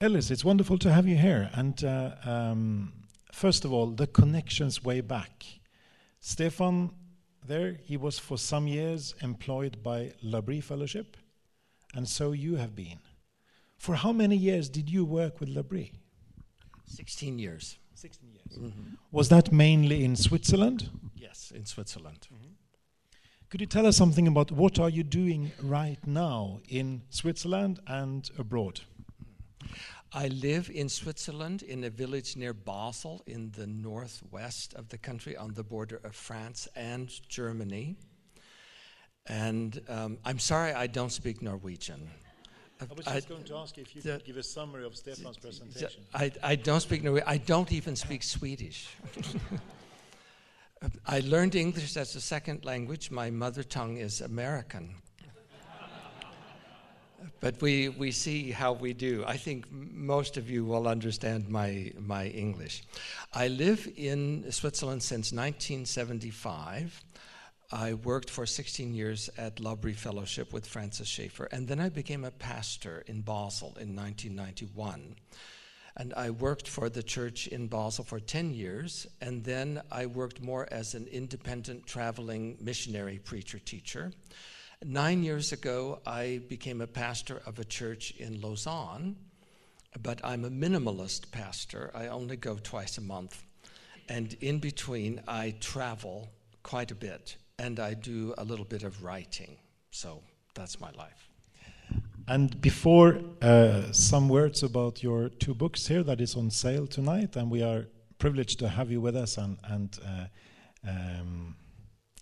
Ellis, it's wonderful to have you here. And uh, um, first of all, the connections way back. Stefan, there, he was for some years employed by Labrie Fellowship, and so you have been. For how many years did you work with Labrie? 16 years. 16 years. Was that mainly in Switzerland? Yes, in Switzerland. Could you tell us something about what are you doing right now in Switzerland and abroad? I live in Switzerland in a village near Basel in the northwest of the country on the border of France and Germany. And um, I'm sorry I don't speak Norwegian. I was I- just going to ask if you could give a summary of Stefan's presentation. I, I don't speak Norwegian. I don't even speak Swedish. I learned English as a second language. My mother tongue is American. But we, we see how we do. I think most of you will understand my, my English. I live in Switzerland since 1975. I worked for 16 years at Labrie Fellowship with Francis Schaeffer, and then I became a pastor in Basel in 1991. And I worked for the church in Basel for 10 years, and then I worked more as an independent traveling missionary preacher teacher. Nine years ago, I became a pastor of a church in Lausanne, but I'm a minimalist pastor. I only go twice a month. And in between, I travel quite a bit, and I do a little bit of writing. So that's my life. And before, uh, some words about your two books here that is on sale tonight, and we are privileged to have you with us. And, and uh, um,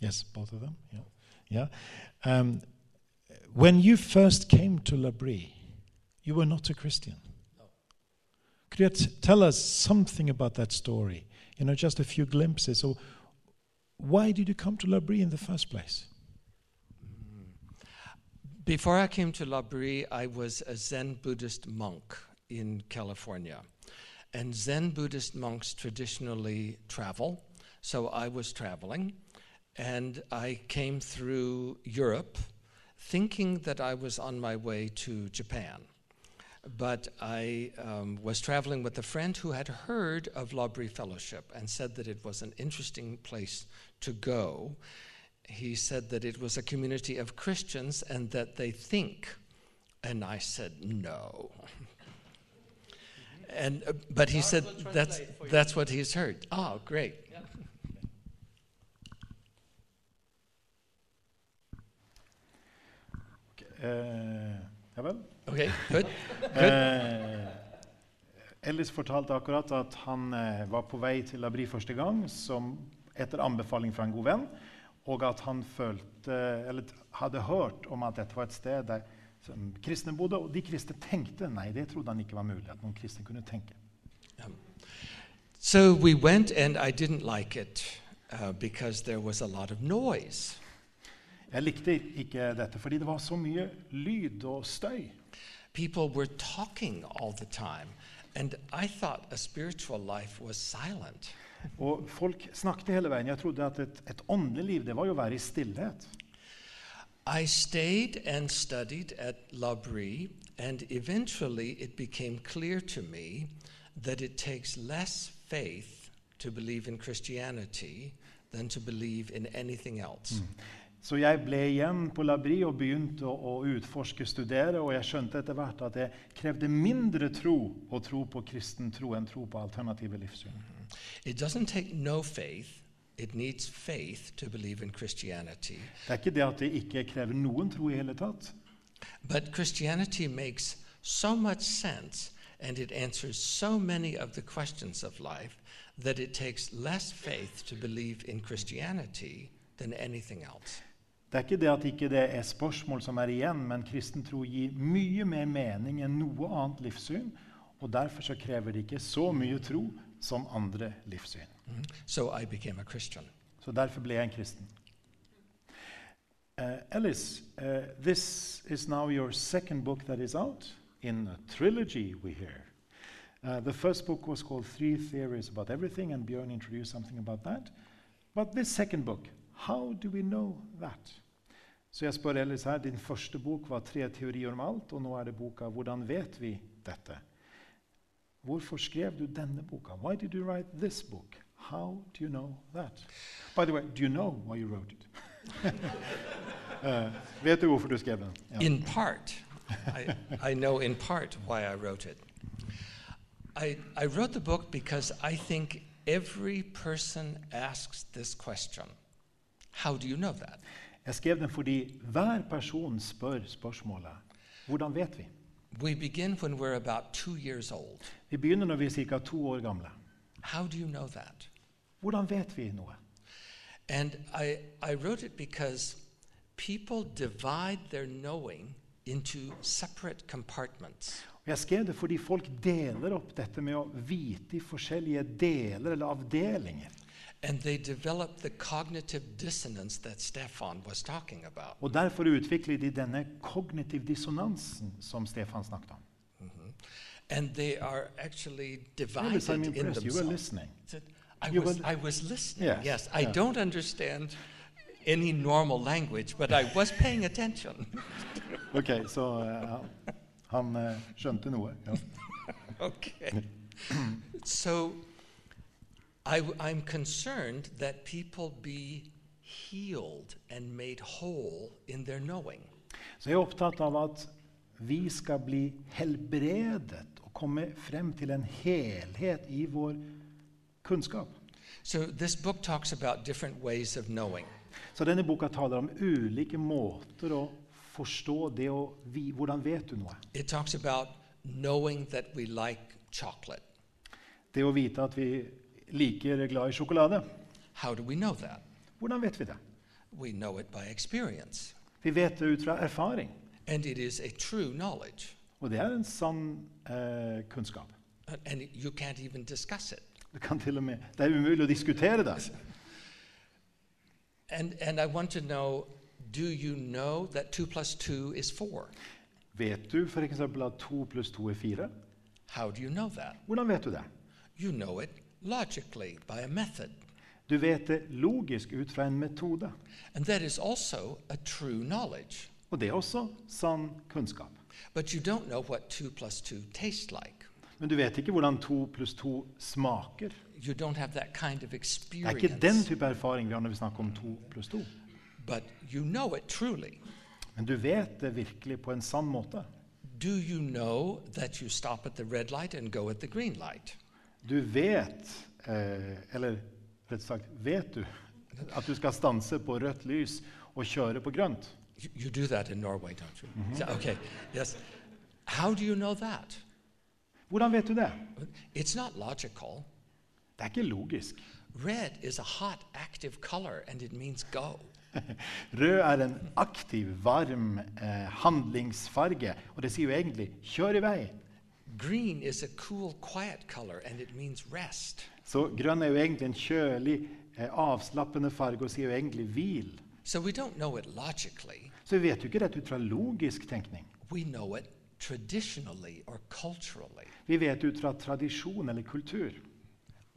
yes, both of them. Yeah, yeah. Um, when you first came to Labrie, you were not a Christian. No. Could you t- tell us something about that story? You know, just a few glimpses. So, why did you come to Labrie in the first place? Before I came to Labrie, I was a Zen Buddhist monk in California. And Zen Buddhist monks traditionally travel, so I was traveling. And I came through Europe thinking that I was on my way to Japan. But I um, was traveling with a friend who had heard of Labrie Fellowship and said that it was an interesting place to go he said that it was a community of Christians and that they think. And I said, no. And, uh, but he said, that's, that's what he's heard. Oh, great. Uh, ja vel. Okay, good. Eh, Ellis fortalte akkurat at han eh, var på vei til Labri første gang som etter anbefaling fra en god venn, og at han følte, eller hadde hørt om at dette var et sted der kristne bodde. Og de kristne tenkte nei, det trodde han ikke var mulig. at noen kristne kunne tenke. So we went, and I didn't like it uh, because there was a lot of noise. Jeg likte ikke dette fordi det var så mye lyd og støy. People were talking all the time. And I thought a spiritual life was silent. Og folk snakket hele veien. Jeg trodde at et, et åndelig liv det var jo å være i stillhet. I stayed and studied at Labrie, and eventually it became clear to me that it takes less faith to believe in Christianity than to believe in anything else. Så jeg ble igjen på Labri og begynte å, utforske, studere, og jeg skjønte etter hvert at det krevde mindre tro å tro på kristen tro enn tro på alternative livssyn. It doesn't take no faith, it needs faith to believe in Christianity. Det er ikke det at det ikke krever noen tro i hele tatt, But Christianity makes so much sense and it answers so many of the questions of life that it takes less faith to believe in Christianity than anything else. Det er ikke det at ikke det er spørsmål som er igjen, men kristen tro gir mye mer mening enn noe annet livssyn, og derfor så krever det ikke så mye tro som andre livssyn. So I became a Christian. Så derfor ble jeg en kristen. Uh, Ellis, uh, this is now your second book that is out in a trilogy, we hear. Uh, the first book was called Three Theories About Everything, and Björn introduced something about that. But this second book, how do we know that? Så jeg spør Ellis her, din første bok var Tre teorier om alt, og nå er det boka Hvordan vet vi dette? Hvorfor skrev du denne boka? Why did you write this book? How do you know that? By the way, do you know why you wrote it? Eh, vet du hvorfor du skrev den? Ja. In part, I, I know in part why I wrote it. I, I wrote the book because I think every person asks this question How do you know that? Jeg skrev den fordi hver person spør spørsmålet hvordan vet vi? We begin when we're about two years old. Vi begynner når vi er ca. to år gamle. How do you know that? Hvordan vet vi noe? And I, I wrote it because people divide their knowing into separate compartments. Og jeg skrev det fordi folk deler opp dette med å vite i forskjellige deler eller avdelinger. And they develop the cognitive dissonance that Stefan was talking about. Og Derfor utvikler de denne kognitiv dissonansen som Stefan snakket om. And they are actually divided I'm in impressed. You were themselves. listening. I You was, were- I was listening. Yes, Yes, I yeah. don't understand any normal language, but I was paying attention. Ok, Så eh, han- han skjønte noe. Ja. okay. so I, I'm concerned that people be healed and made whole in their knowing. Så jeg er opptatt av at vi skal bli helbredet og komme frem til en helhet i vår kunnskap. So this book talks about different ways of knowing. Så denne boka taler om ulike måter å forstå det å vi, Hvordan vet du noe? It talks about knowing that we like chocolate. Det å vite at vi liker er glad i sjokolade. How do we know that? Hvordan vet vi det? We know it by experience. Vi vet det ut fra erfaring. And it is a true knowledge. Og det er en sann eh, kunnskap. And you can't even discuss it. Du kan til og med, det er umulig å diskutere det. And, and I want to know do you know that 2 plus 2 is 4? Vet du f.eks. at 2 pluss 2 er 4? How do you know that? Hvordan vet du det? You know it logically by a method. Du vet det logisk ut fra en metode. And that is also a true knowledge. Og det er også sann kunnskap. But you don't know what 2 plus 2 tastes like. Men du vet ikke hvordan to pluss to smaker. You don't have that kind of Det er ikke den type erfaring vi har når vi snakker om to pluss to. But you know it truly. Men du vet det virkelig på en sann måte. Do you know that you stop at the red light and go at the green light? Du vet, eh, eller rett sagt vet du, at du skal stanse på rødt lys og kjøre på grønt. You, you do that in Norway, don't you? Yeah, Okay, yes. How do you know that? Hvordan vet du det? It's not logical. Det er ikke logisk. Red is a hot, active color, and it means go. Rød er en aktiv, varm eh, handlingsfarge, og det sier jo egentlig 'kjør i vei'. Green is a cool, quiet color, and it means rest. Så grønn er jo egentlig en kjølig, eh, avslappende farge og sier jo egentlig 'hvil'. So we don't know it logically. Så vi vet jo ikke dette ut fra logisk tenkning. We know it traditionally or culturally. Vi vet ut fra tradisjon eller kultur.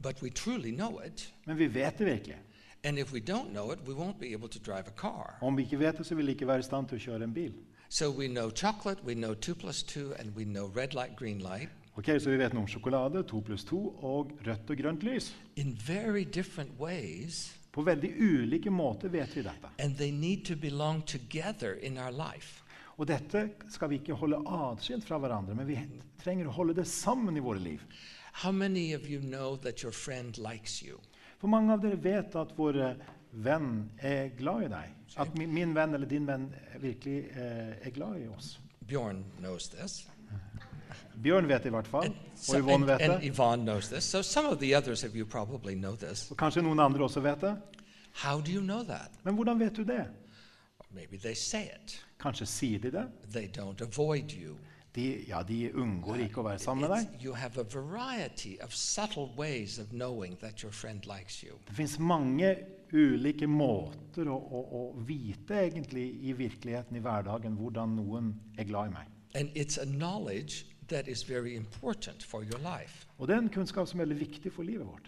But we truly know it. Men vi vet det virkelig. And if we don't know it, we won't be able to drive a car. Om vi ikke vet det, så vil vi ikke være i stand til å kjøre en bil. So we know chocolate, we know 2 plus 2, and we know red light, green light Ok, Så vi vet noe om sjokolade, 2 pluss 2 og rødt og grønt lys. in very different ways, På veldig ulike måter vet vi dette. and they need to belong together in our life. Og dette skal vi ikke holde atskilt fra hverandre, men vi trenger å holde det sammen i våre liv. How many of you know that your friend likes you? For mange av dere vet at våre venn er glad i deg. At min, min venn eller din venn virkelig eh, er glad i oss. Bjørn knows this. Bjørn vet det i hvert fall, And, og Yvonne and, vet and det. Yvonne knows this. So some of the others of you probably know this. Og kanskje noen andre også vet det. How do you know that? Men hvordan vet du det? Maybe they say it. Kanskje sier de det. They don't avoid you. De, ja, de unngår ikke å være sammen med deg. Det fins mange ulike måter å, å, å vite egentlig i virkeligheten, i hverdagen, hvordan noen er glad i meg. Og det er en kunnskap som er veldig viktig for livet vårt.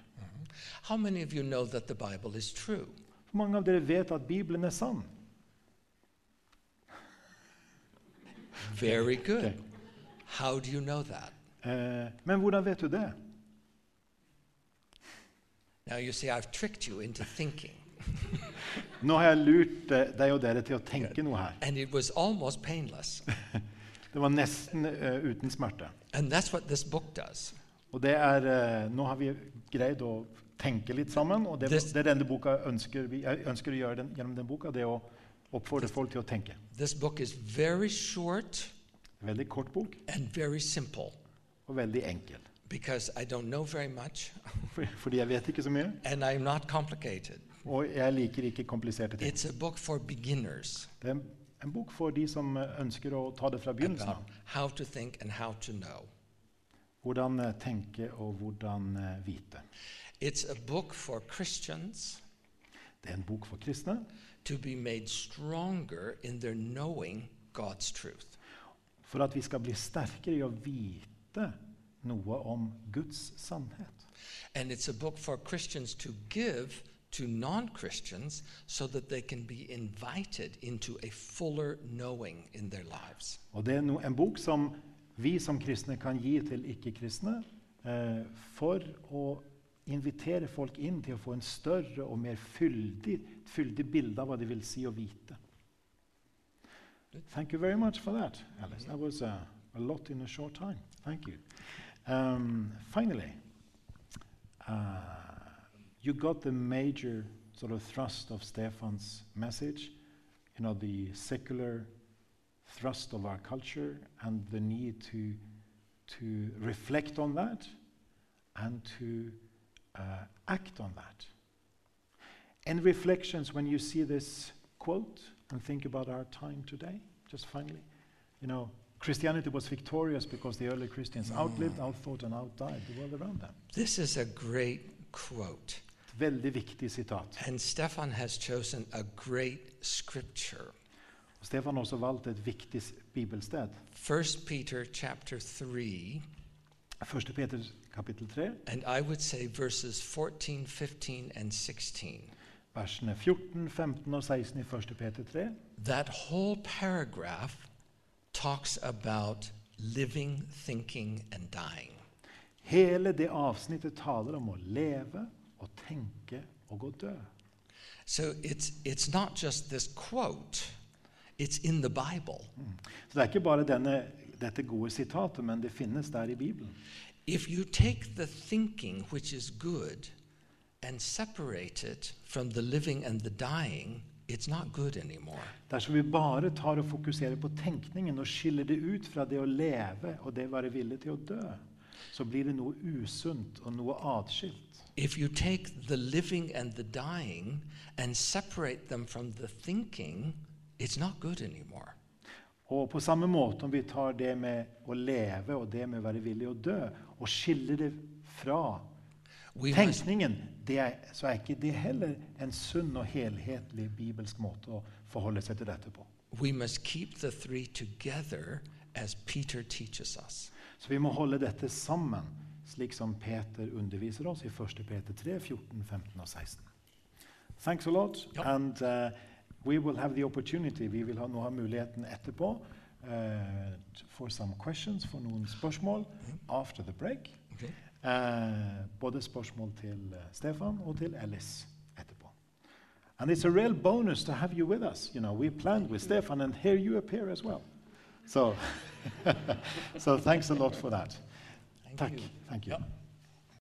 How many of you know that the Bible is true? Mange av dere vet at Bibelen er sann. Very good. Okay. How do you know that? Eh, men hvordan vet du det? Now you see, I've tricked you into thinking. Nå har jeg lurt eh, deg og dere til å tenke noe her. And it was almost painless. Det var nesten eh, uten smerte. And that's what this book does. Og det er, eh, nå har vi greid å tenke litt sammen, og det, This- det denne boka ønsker, vi jeg ønsker å gjøre den, gjennom den boka, det er å oppfordre folk til å tenke. This book is very short Veldig kort bok and very simple og veldig enkel. because I don't know very much fordi jeg vet ikke så mye, and I'm not complicated. og jeg liker ikke kompliserte ting. It's a book for beginners Det er en, en bok for de som eh, ønsker å ta det fra begynnelsen av. how to think and how to know. Hvordan eh, tenke og hvordan eh, vite. It's a book for Christians Det er en bok for kristne to be made stronger in their knowing God's truth. For at vi skal bli sterkere i å vite noe om Guds sannhet. And it's a book for Christians to give to non Christians so that they can be invited into a fuller knowing in their lives. Og det er no, en bok som vi som kristne kan gi til ikke-kristne eh, for å invitere folk inn til å få en større og mer fyldig, fyldig bilde av hva det vil si å vite. Thank you very much for that, Alice. That was a, a lot in a short time. Thank you. Um, finally, uh, you got the major sort of thrust of Stefan's message, you know, the secular thrust of our culture and the need to, to reflect on that and to uh, act on that. Any reflections when you see this quote and think about our time today? Just finally, you know, Christianity was victorious because the early Christians mm. outlived, outthought, and outdied the world around them. This is a great quote. Et veldig viktig sitat. And Stefan has chosen a great scripture. Stefan har også valgt et viktig s- bibelsted. 1 Peter chapter 3, 1. Peter kapittel 3, and I would say verses 14, 15, and 16. versene 14, 15 og 16 i 1. Peter 3. That whole paragraph talks about living, thinking, and dying. Hele det avsnittet taler om å leve og tenke og å dø. So it's, it's not just this quote, it's in the Bible. Så det er ikke bare denne, dette gode sitatet, men det finnes der i Bibelen. If you take the thinking, which is good, and separate it from the living and the dying, it's not good anymore. Dersom vi bare tar og fokuserer på tenkningen og skiller det ut fra det å leve og det å være villig til å dø, så blir det noe usunt og noe atskilt. If you take the living and the dying and separate them from the thinking, it's not good anymore. Og på samme måte om vi tar det med å leve og det med å være villig å dø, og skiller det fra tenkningen, det er, så er ikke det heller en sunn og helhetlig bibelsk måte å forholde seg til dette på. we must keep the three together as Peter teaches us. Så vi må holde dette sammen, slik som Peter underviser oss i 1. Peter 3, 14, 15 og 16. Thanks a lot. Yep. And uh, we will have the opportunity, vi vil ha, nå ha muligheten etterpå uh, for some questions, for noen spørsmål after the break. Okay? Uh, både spørsmål til uh, Stefan og til Alice etterpå. And it's a real bonus to have you with us. You know, we planned with Stefan, and here you appear as well. So, so thanks a lot for that. Thank Tack. you. Thank you. Ja.